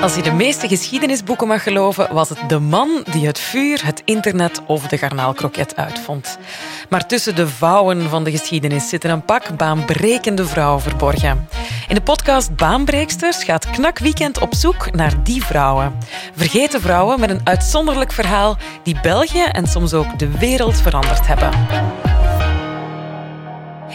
Als je de meeste geschiedenisboeken mag geloven, was het de man die het vuur, het internet of de garnaalkroket uitvond. Maar tussen de vouwen van de geschiedenis zitten een pak baanbrekende vrouwen verborgen. In de podcast Baanbreeksters gaat Knak Weekend op zoek naar die vrouwen. Vergeten vrouwen met een uitzonderlijk verhaal die België en soms ook de wereld veranderd hebben.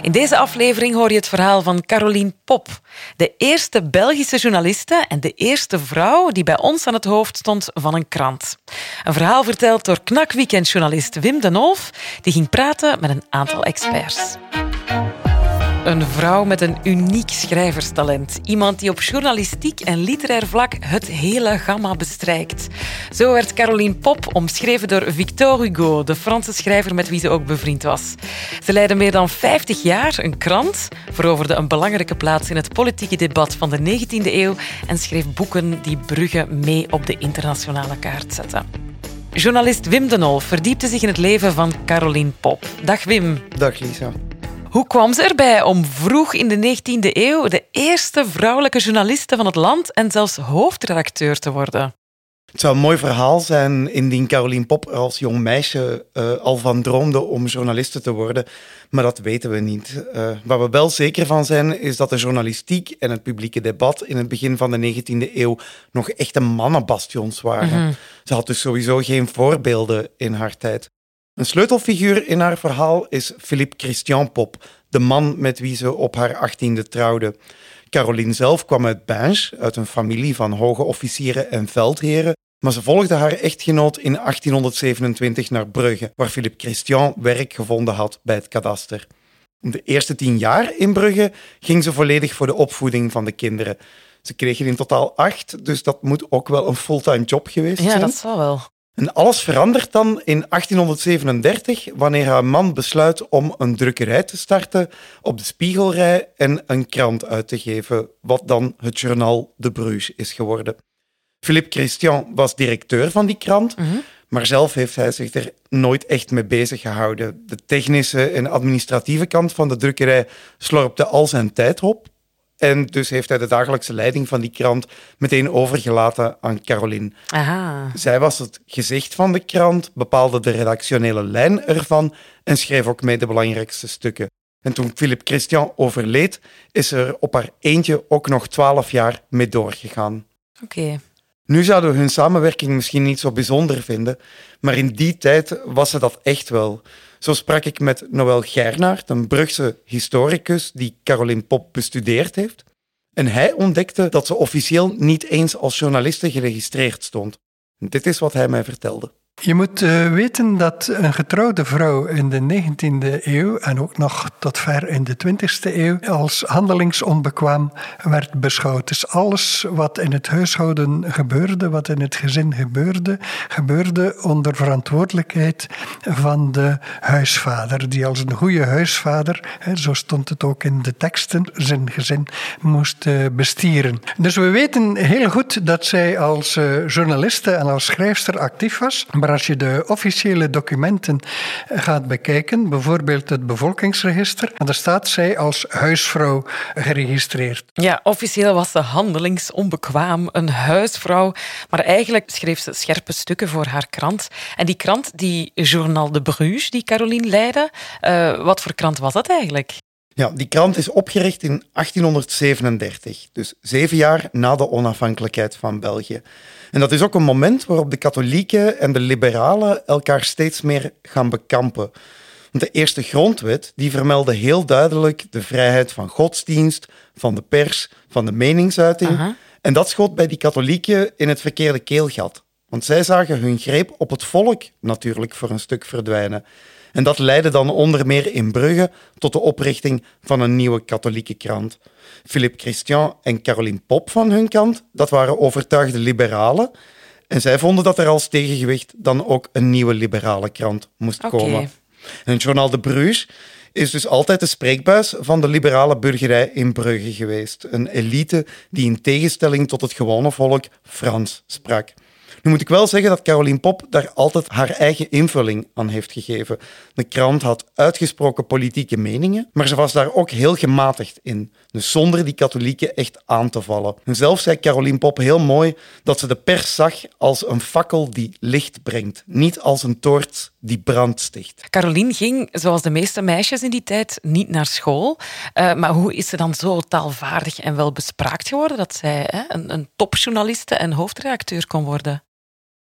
In deze aflevering hoor je het verhaal van Caroline Pop, de eerste Belgische journaliste en de eerste vrouw die bij ons aan het hoofd stond van een krant. Een verhaal verteld door Knak Weekend-journalist Wim de Nolf, die ging praten met een aantal experts. Een vrouw met een uniek schrijverstalent. Iemand die op journalistiek en literair vlak het hele gamma bestrijkt. Zo werd Caroline Pop omschreven door Victor Hugo, de Franse schrijver met wie ze ook bevriend was. Ze leidde meer dan 50 jaar een krant, veroverde een belangrijke plaats in het politieke debat van de 19e eeuw en schreef boeken die Brugge mee op de internationale kaart zetten. Journalist Wim de verdiepte zich in het leven van Caroline Pop. Dag Wim. Dag Lisa. Hoe kwam ze erbij om vroeg in de 19e eeuw de eerste vrouwelijke journaliste van het land en zelfs hoofdredacteur te worden? Het zou een mooi verhaal zijn indien Caroline Pop er als jong meisje uh, al van droomde om journaliste te worden, maar dat weten we niet. Uh, waar we wel zeker van zijn, is dat de journalistiek en het publieke debat in het begin van de 19e eeuw nog echte mannenbastions waren. Mm -hmm. Ze had dus sowieso geen voorbeelden in haar tijd. Een sleutelfiguur in haar verhaal is Philippe Christian Pop, de man met wie ze op haar achttiende trouwde. Caroline zelf kwam uit Binge, uit een familie van hoge officieren en veldheren, maar ze volgde haar echtgenoot in 1827 naar Brugge, waar Philippe Christian werk gevonden had bij het kadaster. De eerste tien jaar in Brugge ging ze volledig voor de opvoeding van de kinderen. Ze kregen in totaal acht, dus dat moet ook wel een fulltime job geweest ja, zijn. Ja, dat zal wel. En alles verandert dan in 1837, wanneer haar man besluit om een drukkerij te starten op de Spiegelrij en een krant uit te geven, wat dan het journaal De Bruges is geworden. Philippe Christian was directeur van die krant, mm -hmm. maar zelf heeft hij zich er nooit echt mee bezig gehouden. De technische en administratieve kant van de drukkerij slorpte al zijn tijd op. En dus heeft hij de dagelijkse leiding van die krant meteen overgelaten aan Caroline. Aha. Zij was het gezicht van de krant, bepaalde de redactionele lijn ervan en schreef ook mee de belangrijkste stukken. En toen Philippe Christian overleed, is er op haar eentje ook nog twaalf jaar mee doorgegaan. Oké. Okay. Nu zouden we hun samenwerking misschien niet zo bijzonder vinden, maar in die tijd was ze dat echt wel. Zo sprak ik met Noël Gernaert, een Brugse historicus die Caroline Pop bestudeerd heeft. En hij ontdekte dat ze officieel niet eens als journaliste geregistreerd stond. Dit is wat hij mij vertelde. Je moet uh, weten dat een getrouwde vrouw in de 19e eeuw en ook nog tot ver in de 20e eeuw als handelingsonbekwaam werd beschouwd. Dus alles wat in het huishouden gebeurde, wat in het gezin gebeurde, gebeurde onder verantwoordelijkheid van de huisvader, die als een goede huisvader, hè, zo stond het ook in de teksten, zijn gezin moest uh, bestieren. Dus we weten heel goed dat zij als uh, journaliste en als schrijfster actief was. Maar als je de officiële documenten gaat bekijken, bijvoorbeeld het bevolkingsregister, dan staat zij als huisvrouw geregistreerd. Ja, officieel was ze handelingsonbekwaam, een huisvrouw. Maar eigenlijk schreef ze scherpe stukken voor haar krant. En die krant, die Journal de Bruges, die Caroline leidde, uh, wat voor krant was dat eigenlijk? Ja, die krant is opgericht in 1837, dus zeven jaar na de onafhankelijkheid van België. En dat is ook een moment waarop de katholieken en de liberalen elkaar steeds meer gaan bekampen. Want de eerste grondwet die vermeldde heel duidelijk de vrijheid van godsdienst, van de pers, van de meningsuiting. Aha. En dat schoot bij die katholieken in het verkeerde keelgat. Want zij zagen hun greep op het volk natuurlijk voor een stuk verdwijnen. En dat leidde dan onder meer in Brugge tot de oprichting van een nieuwe katholieke krant. Philippe Christian en Caroline Pop van hun kant, dat waren overtuigde liberalen. En zij vonden dat er als tegengewicht dan ook een nieuwe liberale krant moest komen. En het Journal de Bruges is dus altijd de spreekbuis van de liberale burgerij in Brugge geweest. Een elite die in tegenstelling tot het gewone volk Frans sprak. Nu moet ik wel zeggen dat Caroline Pop daar altijd haar eigen invulling aan heeft gegeven. De krant had uitgesproken politieke meningen, maar ze was daar ook heel gematigd in. Dus zonder die katholieken echt aan te vallen. En zelf zei Caroline Pop heel mooi dat ze de pers zag als een fakkel die licht brengt, niet als een toort die brand sticht. Caroline ging, zoals de meeste meisjes in die tijd, niet naar school. Uh, maar hoe is ze dan zo taalvaardig en wel bespraakt geworden dat zij hè, een, een topjournaliste en hoofdredacteur kon worden?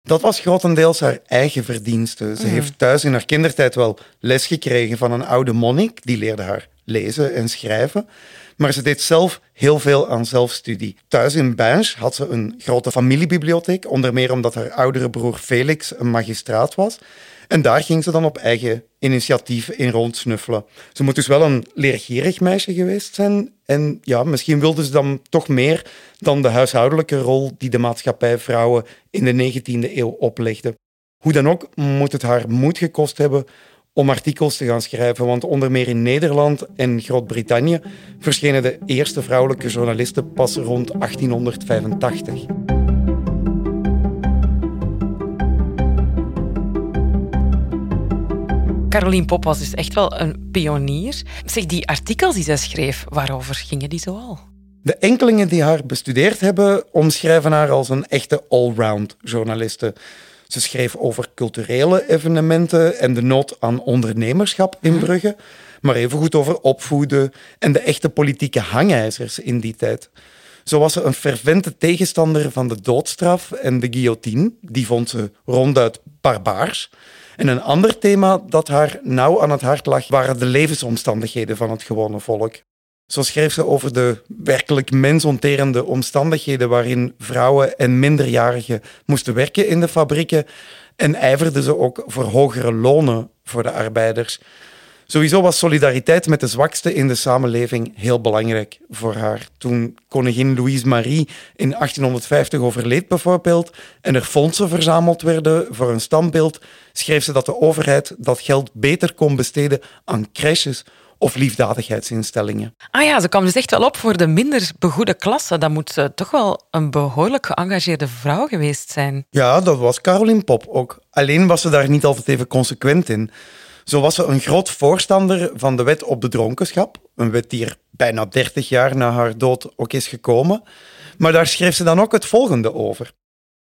Dat was grotendeels haar eigen verdienste. Ze mm. heeft thuis in haar kindertijd wel les gekregen van een oude monnik. Die leerde haar lezen en schrijven. Maar ze deed zelf heel veel aan zelfstudie. Thuis in Binge had ze een grote familiebibliotheek, onder meer omdat haar oudere broer Felix een magistraat was. En daar ging ze dan op eigen initiatief in rondsnuffelen. Ze moet dus wel een leergierig meisje geweest zijn. En ja, misschien wilde ze dan toch meer dan de huishoudelijke rol die de maatschappij vrouwen in de 19e eeuw oplegde. Hoe dan ook moet het haar moed gekost hebben om artikels te gaan schrijven, want onder meer in Nederland en Groot-Brittannië verschenen de eerste vrouwelijke journalisten pas rond 1885. Caroline Pop was dus echt wel een pionier. Zeg, die artikels die zij schreef, waarover gingen die zoal? De enkelingen die haar bestudeerd hebben, omschrijven haar als een echte allround journaliste. Ze schreef over culturele evenementen en de nood aan ondernemerschap in mhm. Brugge, maar evengoed over opvoeden en de echte politieke hangijzers in die tijd. Zo was ze een fervente tegenstander van de doodstraf en de guillotine. Die vond ze ronduit barbaars. En een ander thema dat haar nauw aan het hart lag, waren de levensomstandigheden van het gewone volk. Zo schreef ze over de werkelijk mensonterende omstandigheden waarin vrouwen en minderjarigen moesten werken in de fabrieken en ijverde ze ook voor hogere lonen voor de arbeiders. Sowieso was solidariteit met de zwakste in de samenleving heel belangrijk voor haar. Toen koningin Louise Marie in 1850 overleed bijvoorbeeld en er fondsen verzameld werden voor een standbeeld, schreef ze dat de overheid dat geld beter kon besteden aan crèches of liefdadigheidsinstellingen. Ah ja, ze kwam dus echt wel op voor de minder begoede klasse. Dat moet uh, toch wel een behoorlijk geëngageerde vrouw geweest zijn. Ja, dat was Caroline Pop ook. Alleen was ze daar niet altijd even consequent in. Zo was ze een groot voorstander van de wet op de dronkenschap. Een wet die er bijna 30 jaar na haar dood ook is gekomen. Maar daar schreef ze dan ook het volgende over.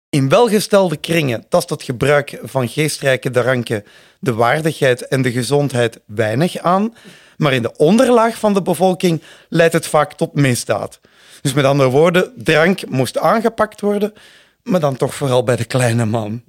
In welgestelde kringen tast het gebruik van geestrijke dranken de waardigheid en de gezondheid weinig aan, maar in de onderlaag van de bevolking leidt het vaak tot misdaad. Dus met andere woorden, drank moest aangepakt worden, maar dan toch vooral bij de kleine man.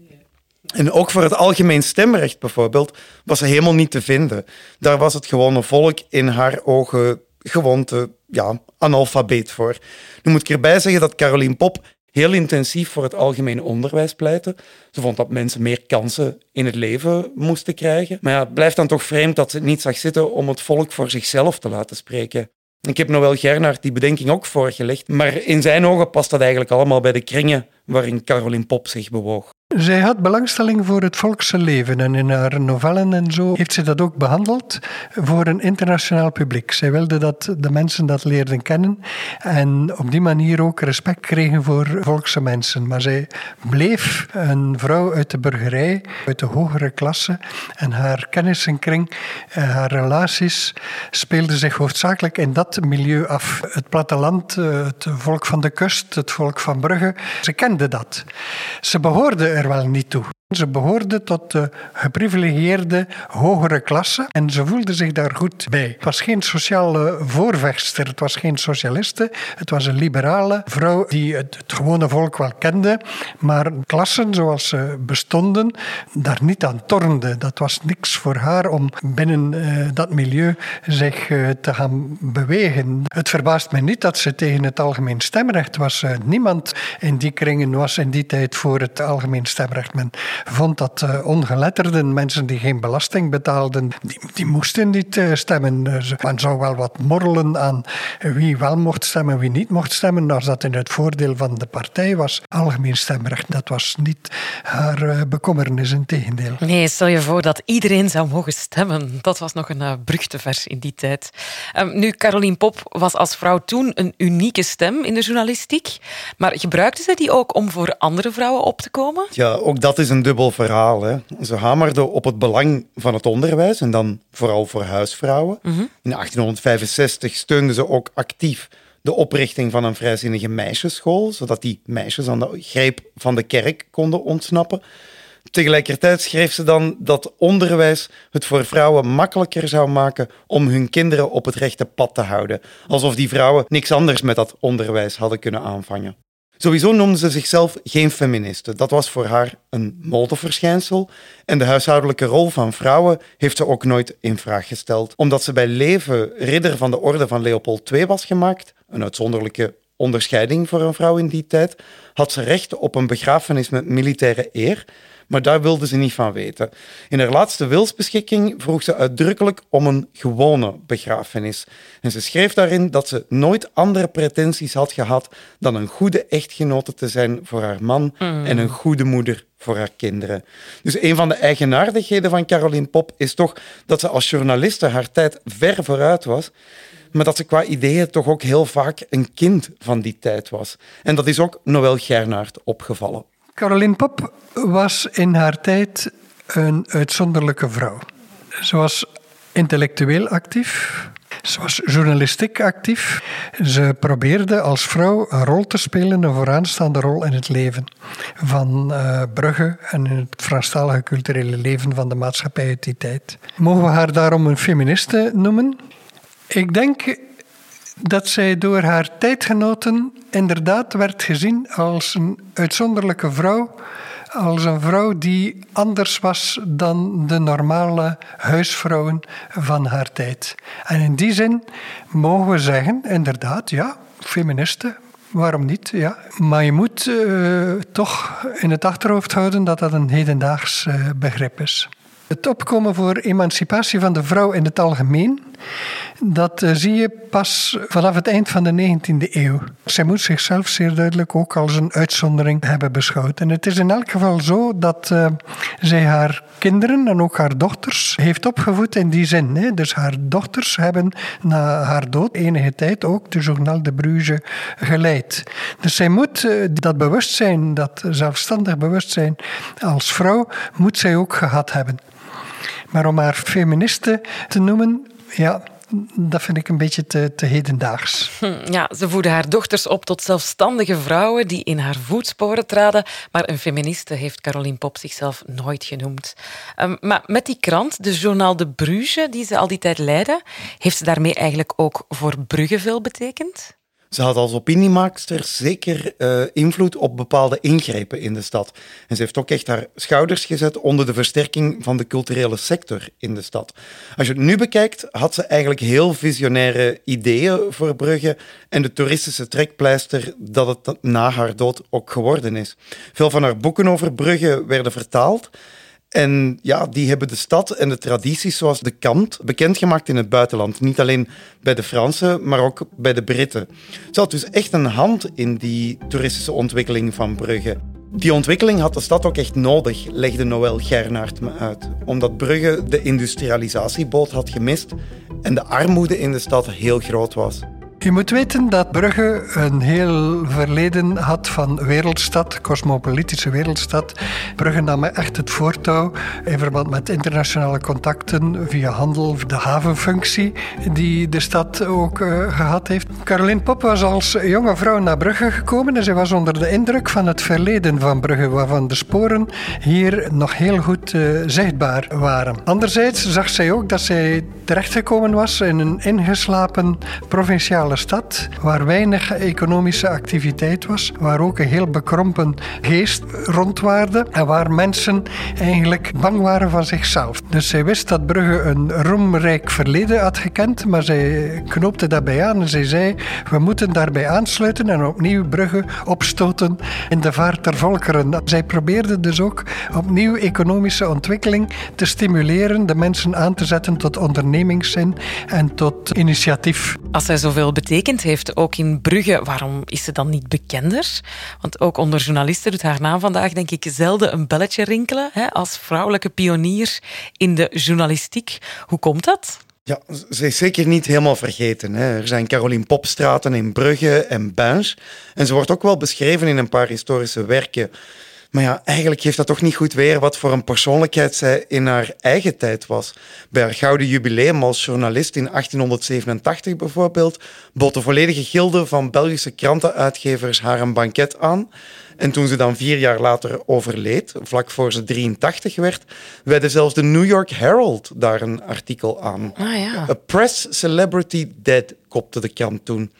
En ook voor het algemeen stemrecht bijvoorbeeld was ze helemaal niet te vinden. Daar was het gewone volk in haar ogen gewoon te ja, analfabeet voor. Nu moet ik erbij zeggen dat Caroline Pop heel intensief voor het algemeen onderwijs pleitte. Ze vond dat mensen meer kansen in het leven moesten krijgen. Maar ja, het blijft dan toch vreemd dat ze het niet zag zitten om het volk voor zichzelf te laten spreken. Ik heb Noël Gernaert die bedenking ook voorgelegd, maar in zijn ogen past dat eigenlijk allemaal bij de kringen waarin Caroline Pop zich bewoog. Zij had belangstelling voor het volkse leven en in haar novellen en zo heeft ze dat ook behandeld voor een internationaal publiek. Zij wilde dat de mensen dat leerden kennen en op die manier ook respect kregen voor volkse mensen. Maar zij bleef een vrouw uit de burgerij, uit de hogere klasse en haar kennissenkring, eh, haar relaties speelden zich hoofdzakelijk in dat milieu af. Het platteland, eh, het volk van de kust, het volk van Brugge, ze kenden dat. Ze behoorden er wel niet toe. Ze behoorde tot de geprivilegieerde hogere klasse en ze voelde zich daar goed bij. Het was geen sociale voorvechter, het was geen socialiste, het was een liberale vrouw die het, gewone volk wel kende, maar klassen zoals ze bestonden, daar niet aan tornde. Dat was niks voor haar om binnen uh, dat milieu zich uh, te gaan bewegen. Het verbaast me niet dat ze tegen het algemeen stemrecht was. Uh, niemand in die kringen was in die tijd voor het algemeen stemrecht. Men vond dat uh, ongeletterden, mensen die geen belasting betaalden, die, die moesten niet uh, stemmen. men zou wel wat morrelen aan wie wel mocht stemmen, wie niet mocht stemmen, als dat in het voordeel van de partij was. Algemeen stemrecht, dat was niet haar uh, bekommernis, in tegendeel. Nee, stel je voor dat iedereen zou mogen stemmen. Dat was nog een uh, vers in die tijd. Um, nu, Caroline Pop was als vrouw toen een unieke stem in de journalistiek. Maar gebruikte ze die ook om voor andere vrouwen op te komen? Ja, ook dat is een dubbel verhaal. Hè. Ze hamerde op het belang van het onderwijs en dan vooral voor huisvrouwen. Mhm. In 1865 steunde ze ook actief de oprichting van een vrijzinnige meisjesschool, zodat die meisjes aan de greep van de kerk konden ontsnappen. Tegelijkertijd schreef ze dan dat onderwijs het voor vrouwen makkelijker zou maken om hun kinderen op het rechte pad te houden, alsof die vrouwen niks anders met dat onderwijs hadden kunnen aanvangen. Sowieso noemde ze zichzelf geen feministe. Dat was voor haar een modeverschijnsel. En de huishoudelijke rol van vrouwen heeft ze ook nooit in vraag gesteld. Omdat ze bij leven ridder van de orde van Leopold II was gemaakt, een uitzonderlijke onderscheiding voor een vrouw in die tijd, had ze recht op een begrafenis met militaire eer maar daar wilde ze niet van weten. In haar laatste wilsbeschikking vroeg ze uitdrukkelijk om een gewone begrafenis. En ze schreef daarin dat ze nooit andere pretenties had gehad dan een goede echtgenote te zijn voor haar man mm. en een goede moeder voor haar kinderen. Dus een van de eigenaardigheden van Caroline Pop is toch dat ze als journaliste haar tijd ver vooruit was maar dat ze qua ideeën toch ook heel vaak een kind van die tijd was. En dat is ook Noël Gernaert opgevallen. Caroline Pop was in haar tijd een uitzonderlijke vrouw. Ze was intellectueel actief. Ze was journalistiek actief. Ze probeerde als vrouw een rol te spelen, een vooraanstaande rol in het leven van uh, Brugge en in het Franstalige culturele leven van de maatschappij uit die tijd. Mogen we haar daarom een feministe noemen? Ik denk dat zij door haar tijdgenoten inderdaad werd gezien als een uitzonderlijke vrouw, als een vrouw die anders was dan de normale huisvrouwen van haar tijd. En in die zin mogen we zeggen, inderdaad, ja, feministen, waarom niet? Ja. Maar je moet uh, toch in het achterhoofd houden dat dat een hedendaags uh, begrip is. Het opkomen voor emancipatie van de vrouw in het algemeen, dat eh, zie je pas vanaf het eind van de 19e eeuw. Zij moet zichzelf zeer duidelijk ook als een uitzondering hebben beschouwd. En het is in elk geval zo dat uh, zij haar kinderen en ook haar dochters heeft opgevoed in die zin. Hè. Dus haar dochters hebben na haar dood enige tijd ook de Journal de Bruges geleid. Dus zij moet uh, dat bewustzijn, dat zelfstandig bewustzijn als vrouw, moet zij ook gehad hebben. Maar om haar feministe te noemen, ja, dat vind ik een beetje te, te hedendaags. Hm, ja, ze voedde haar dochters op tot zelfstandige vrouwen die in haar voetsporen traden. Maar een feministe heeft Caroline Pop zichzelf nooit genoemd. Ehm, maar met die krant, de Journal de Bruges, die ze al die tijd leidde, heeft ze daarmee eigenlijk ook voor Brugge veel betekend? Ze had als opiniemaakster zeker uh, invloed op bepaalde ingrepen in de stad. En ze heeft ook echt haar schouders gezet onder de versterking van de culturele sector in de stad. Als je het nu bekijkt, had ze eigenlijk heel visionaire ideeën voor Brugge en de toeristische trekpleister dat het na haar dood ook geworden is. Veel van haar boeken over Brugge werden vertaald. En ja, die hebben de stad en de tradities zoals de kant bekendgemaakt in het buitenland. Niet alleen bij de Fransen, maar ook bij de Britten. Ze had dus echt een hand in die toeristische ontwikkeling van Brugge. Die ontwikkeling had de stad ook echt nodig, legde Noël Gernaert me uit. Omdat Brugge de industrialisatieboot had gemist en de armoede in de stad heel groot was. Je moet weten dat Brugge een heel verleden had van wereldstad, cosmopolitische wereldstad. Brugge nam echt het voortouw in verband met internationale contacten via handel, de havenfunctie die de stad ook uh, gehad heeft. Caroline Pop was als jonge vrouw naar Brugge gekomen en ze was onder de indruk van het verleden van Brugge, waarvan de sporen hier nog heel goed uh, zichtbaar waren. Anderzijds zag zij ook dat zij terechtgekomen was in een ingeslapen provinciaal stad, waar weinig economische activiteit was, waar ook een heel bekrompen geest rondwaarde en waar mensen eigenlijk bang waren van zichzelf. Dus zij wist dat Brugge een roemrijk verleden had gekend, maar zij knoopte daarbij aan en zij zei: We moeten daarbij aansluiten en opnieuw Brugge opstoten in de vaart der volkeren. Zij probeerde dus ook opnieuw economische ontwikkeling te stimuleren, de mensen aan te zetten tot ondernemingszin en tot initiatief. Als zij zoveel betekend heeft, ook in Brugge, waarom is ze dan niet bekender? Want ook onder journalisten doet haar naam vandaag, denk ik, zelden een belletje rinkelen hè, als vrouwelijke pionier in de journalistiek. Hoe komt dat? Ja, ze is zeker niet helemaal vergeten. Hè. Er zijn Caroline Popstraten in Brugge en Binge. En ze wordt ook wel beschreven in een paar historische werken. Maar ja, eigenlijk geeft dat toch niet goed weer wat voor een persoonlijkheid zij in haar eigen tijd was. Bij haar gouden jubileum als journalist in 1887 bijvoorbeeld, bot de volledige gilde van Belgische krantenuitgevers haar een banket aan. En toen ze dan vier jaar later overleed, vlak voor ze 83 werd, wijde zelfs de New York Herald daar een artikel aan. Ah, ja. A Press Celebrity Dead, kopte de krant toen.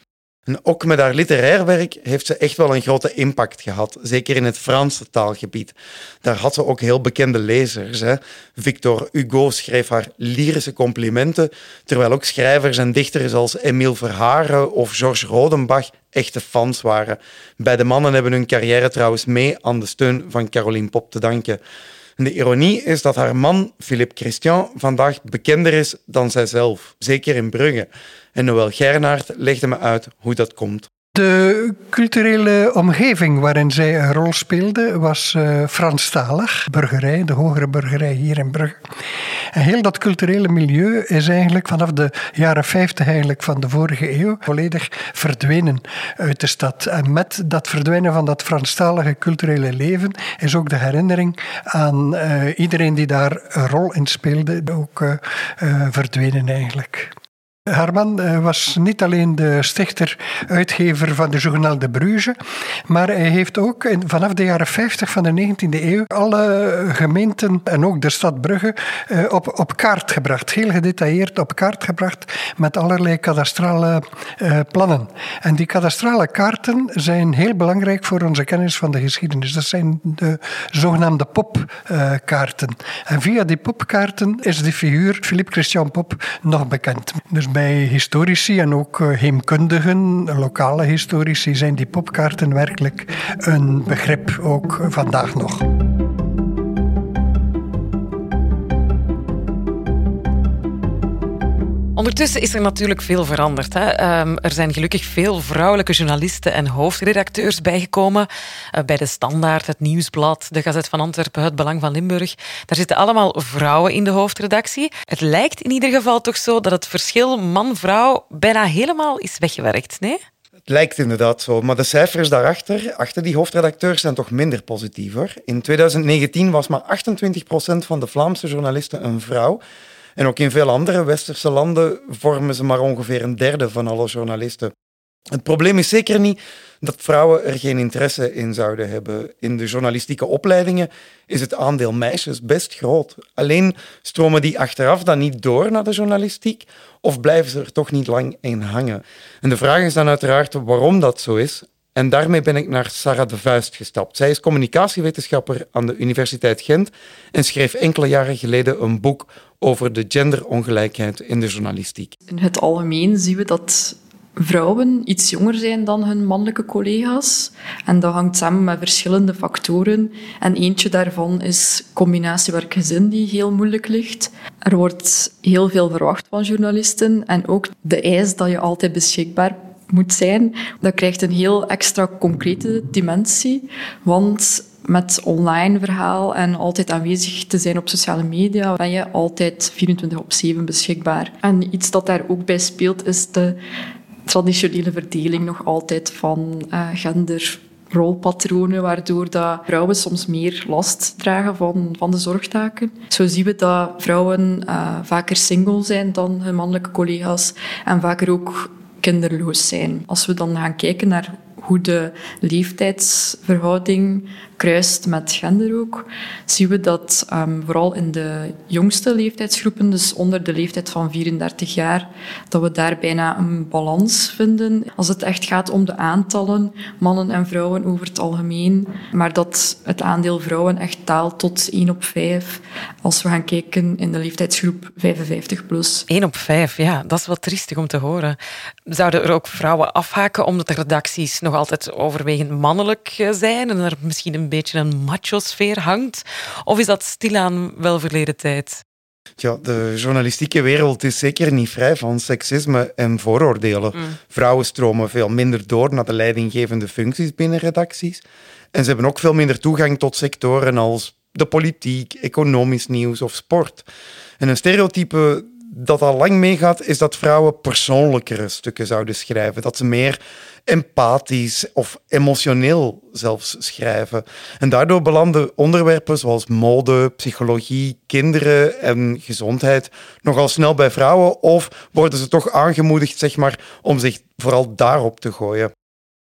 Ook met haar literair werk heeft ze echt wel een grote impact gehad, zeker in het Franse taalgebied. Daar had ze ook heel bekende lezers. Hè. Victor Hugo schreef haar lyrische complimenten, terwijl ook schrijvers en dichters als Emile Verharen of Georges Rodenbach echte fans waren. Beide mannen hebben hun carrière trouwens mee aan de steun van Caroline Pop te danken. De ironie is dat haar man, Philippe Christian, vandaag bekender is dan zijzelf, zeker in Brugge. En Noël Gernaert legde me uit hoe dat komt. De culturele omgeving waarin zij een rol speelde was uh, Franstalig, burgerij, de hogere burgerij hier in Brugge. En heel dat culturele milieu is eigenlijk vanaf de jaren 50 eigenlijk van de vorige eeuw volledig verdwenen uit de stad. En met dat verdwijnen van dat Franstalige culturele leven is ook de herinnering aan uh, iedereen die daar een rol in speelde ook uh, verdwenen eigenlijk. Herman eh, was niet alleen de stichter, uitgever van de Journal de Bruges, maar hij heeft ook vanaf de jaren 50 van de 19e eeuw alle gemeenten en ook de stad Brugge eh, op, op kaart gebracht. Heel gedetailleerd op kaart gebracht met allerlei kadastrale uh, plannen. En die kadastrale kaarten zijn heel belangrijk voor onze kennis van de geschiedenis. Dat zijn de zogenaamde popkaarten. en via die popkaarten is de figuur Philippe Christian Pop nog bekend. Dus bij historici en ook eh, heemkundigen, lokale historici, zijn die popkaarten werkelijk een begrip, ook vandaag nog. Ondertussen is er natuurlijk veel veranderd. Hè. Ehm, er zijn gelukkig veel vrouwelijke journalisten en hoofdredacteurs bijgekomen. Uh, bij de Standaard, het Nieuwsblad, de Gazet van Antwerpen, het Belang van Limburg. Daar zitten allemaal vrouwen in de hoofdredactie. Het lijkt in ieder geval toch zo dat het verschil man-vrouw bijna helemaal is weggewerkt, nee? Het lijkt inderdaad zo, maar de cijfers daarachter, achter die hoofdredacteurs, zijn toch minder positief. In 2019 was maar 28% van de Vlaamse journalisten een vrouw. En ook in veel andere westerse landen vormen ze maar ongeveer een derde van alle journalisten. Het probleem is zeker niet dat vrouwen er geen interesse in zouden hebben. In de journalistieke opleidingen is het aandeel meisjes best groot. Alleen stromen die achteraf dan niet door naar de journalistiek of blijven ze er toch niet lang in hangen. En de vraag is dan uiteraard waarom dat zo is en daarmee ben ik naar Sarah de Vuist gestapt. Zij is communicatiewetenschapper aan de Universiteit Gent en schreef enkele jaren geleden een boek over de genderongelijkheid in de journalistiek. In het algemeen zien we dat vrouwen iets jonger zijn dan hun mannelijke collega's. En dat hangt samen met verschillende factoren. En eentje daarvan is combinatie werk-gezin die heel moeilijk ligt. Er wordt heel veel verwacht van journalisten en ook de eis dat je altijd beschikbaar moet zijn, dat krijgt een heel extra concrete dimensie. Want met online verhaal en altijd aanwezig te zijn op sociale media, ben je altijd 24 op 7 beschikbaar. En iets dat daar ook bij speelt, is de traditionele verdeling nog altijd van uh, gender rolpatronen, waardoor dat vrouwen soms meer last dragen van, van de zorgtaken. Zo zien we dat vrouwen uh, vaker single zijn dan hun mannelijke collega's en vaker ook kinderloos zijn. Als we dan gaan kijken naar hoe de leeftijdsverhouding kruist met gender ook, zien we dat um, vooral in de jongste leeftijdsgroepen, dus onder de leeftijd van 34 jaar, dat we daar bijna een balans vinden. Als het echt gaat om de aantallen, mannen en vrouwen over het algemeen, maar dat het aandeel vrouwen echt daalt tot 1 op 5 als we gaan kijken in de leeftijdsgroep 55 plus. 1 op 5, ja, dat is wel triestig om te horen. Zouden er ook vrouwen afhaken omdat de redacties nog altijd overwegend mannelijk eh, zijn en er misschien een beetje een macho-sfeer hangt? Of is dat stilaan wel verleden tijd? Ja, de journalistieke wereld is zeker niet vrij van seksisme en vooroordelen. Mm. Vrouwen stromen veel minder door naar de leidinggevende functies binnen redacties. En ze hebben ook veel minder toegang tot sectoren als de politiek, economisch nieuws of sport. En een stereotype dat al lang meegaat, is dat vrouwen persoonlijkere stukken zouden schrijven. Dat ze meer empathisch of emotioneel zelfs schrijven. En daardoor belanden onderwerpen zoals mode, psychologie, kinderen en gezondheid nogal snel bij vrouwen of worden ze toch aangemoedigd zeg maar, om zich vooral daarop te gooien.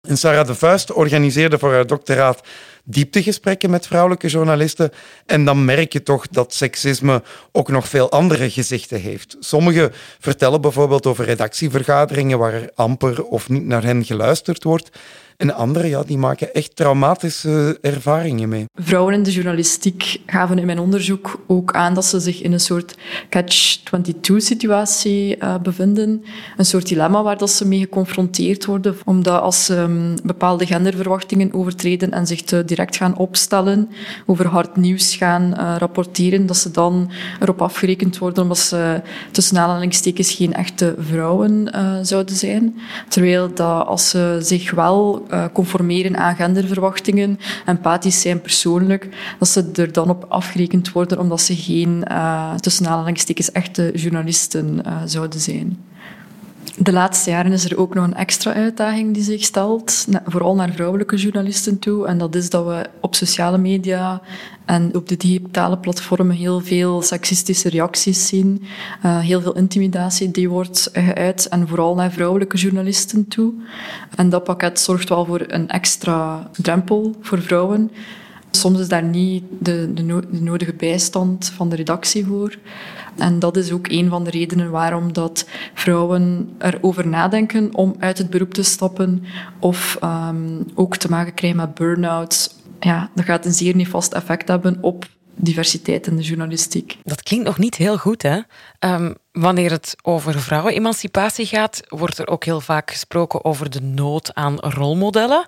En Sarah de Vuist organiseerde voor haar doctoraat dieptegesprekken met vrouwelijke journalisten. En dan merk je toch dat seksisme ook nog veel andere gezichten heeft. Sommigen vertellen bijvoorbeeld over redactievergaderingen waar er amper of niet naar hen geluisterd wordt. En anderen ja, die maken echt traumatische ervaringen mee. Vrouwen in de journalistiek gaven in mijn onderzoek ook aan dat ze zich in een soort catch-22-situatie uh, eh, bevinden. Een soort dilemma waar dat ze mee geconfronteerd worden. Omdat als ze um, bepaalde genderverwachtingen overtreden en zich te direct gaan opstellen, over hard nieuws gaan uh, rapporteren, dat ze dan erop afgerekend worden omdat ze tussen aanhalingstekens geen echte vrouwen uh, zouden zijn. Terwijl dat als ze zich wel uh, conformeren aan genderverwachtingen, empathisch zijn persoonlijk, dat ze er dan op afgerekend worden omdat ze geen, uh, tussen aanhalingstekens, echte journalisten uh, zouden zijn. De laatste jaren is er ook nog een extra uitdaging die zich stelt, vooral naar vrouwelijke journalisten toe. En dat is dat we op sociale media en op de digitale platformen heel veel seksistische reacties zien. Uh, heel veel intimidatie die wordt geuit en vooral naar vrouwelijke journalisten toe. En dat pakket zorgt wel voor een extra drempel voor vrouwen. Soms is daar niet de, de nodige bijstand van de redactie voor. En dat is ook een van de redenen waarom dat vrouwen erover nadenken om uit het beroep te stappen of um, ook te maken krijgen met burn-outs. Ja, dat gaat een zeer nefast effect hebben op diversiteit in de journalistiek. Dat klinkt nog niet heel goed, hè? Um, wanneer het over vrouwenemancipatie gaat, wordt er ook heel vaak gesproken over de nood aan rolmodellen.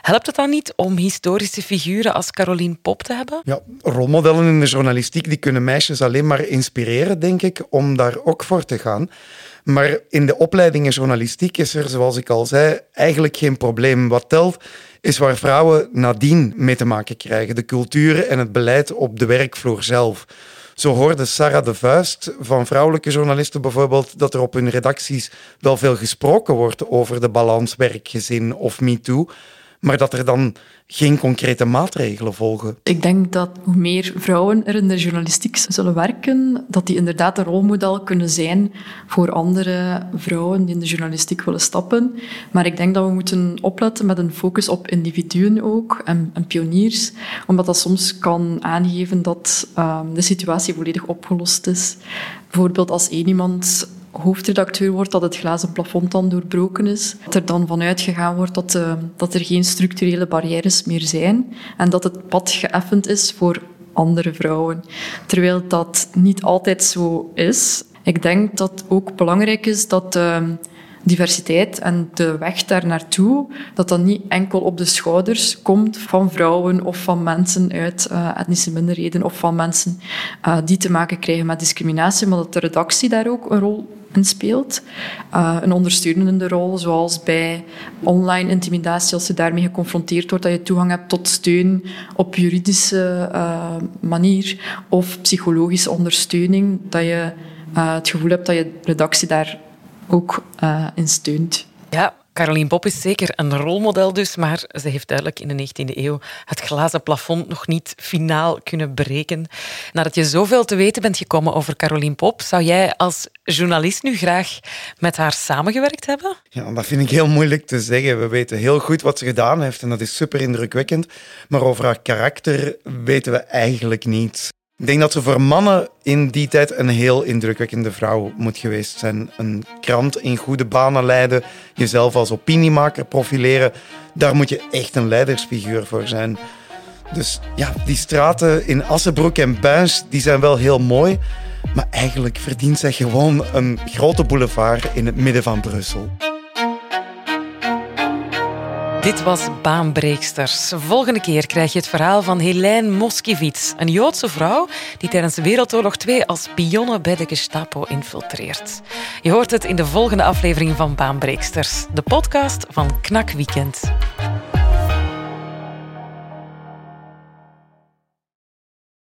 Helpt het dan niet om historische figuren als Caroline Pop te hebben? Ja, rolmodellen in de journalistiek die kunnen meisjes alleen maar inspireren, denk ik, om daar ook voor te gaan. Maar in de opleidingen journalistiek is er, zoals ik al zei, eigenlijk geen probleem. Wat telt is waar vrouwen nadien mee te maken krijgen. De cultuur en het beleid op de werkvloer zelf. Zo hoorde Sarah de Vuist van vrouwelijke journalisten bijvoorbeeld dat er op hun redacties wel veel gesproken wordt over de balans werk-gezin of MeToo maar dat er dan geen concrete maatregelen volgen. Ik denk dat hoe meer vrouwen er in de journalistiek zullen werken, dat die inderdaad een rolmodel kunnen zijn voor andere vrouwen die in de journalistiek willen stappen. Maar ik denk dat we moeten opletten met een focus op individuen ook en, pioniers, omdat dat soms kan aangeven dat um, de situatie volledig opgelost is. Bijvoorbeeld als één iemand hoofdredacteur wordt, dat het glazen plafond dan doorbroken is. Dat er dan vanuit gegaan wordt dat, uh, dat er geen structurele barrières meer zijn en dat het pad geëffend is voor andere vrouwen. Terwijl dat niet altijd zo is. Ik denk dat ook belangrijk is dat uh, diversiteit en de weg daar naartoe, dat dat niet enkel op de schouders komt van vrouwen of van mensen uit uh, etnische minderheden of van mensen die te maken krijgen met discriminatie, maar dat de redactie daar ook een rol speelt. Uh, een ondersteunende rol, zoals bij online intimidatie, als je daarmee geconfronteerd wordt, dat je toegang hebt tot steun op juridische uh, manier of psychologische ondersteuning, dat je uh, het gevoel hebt dat je redactie daar ook in steunt. Ja, Caroline Pop is zeker een rolmodel dus, maar ze heeft duidelijk in de 19e eeuw het glazen plafond nog niet finaal kunnen breken. Nadat je zoveel te weten bent gekomen over Caroline Pop, zou jij als journalist nu graag met haar samengewerkt hebben? Ja, dat vind ik heel moeilijk te zeggen. We weten heel goed wat ze gedaan heeft en dat is super indrukwekkend. Maar over haar karakter weten we eigenlijk niet. Ik denk dat ze voor mannen in die tijd een heel indrukwekkende vrouw moet geweest zijn. Een krant in goede banen leiden, jezelf als opiniemaker profileren. Daar moet je echt een leidersfiguur voor zijn. Dus ja, die straten in Assenbroek en Buins die zijn wel heel mooi. Maar eigenlijk verdient zij gewoon een grote boulevard in het midden van Brussel. Dit was Baanbreeksters. Volgende keer krijg je het verhaal van Helene Moskowitz, een Joodse vrouw die tijdens Wereldoorlog 2 als pionne bij de Gestapo infiltreert. Je hoort het in de volgende aflevering van Baanbreeksters, de podcast van Knak Weekend.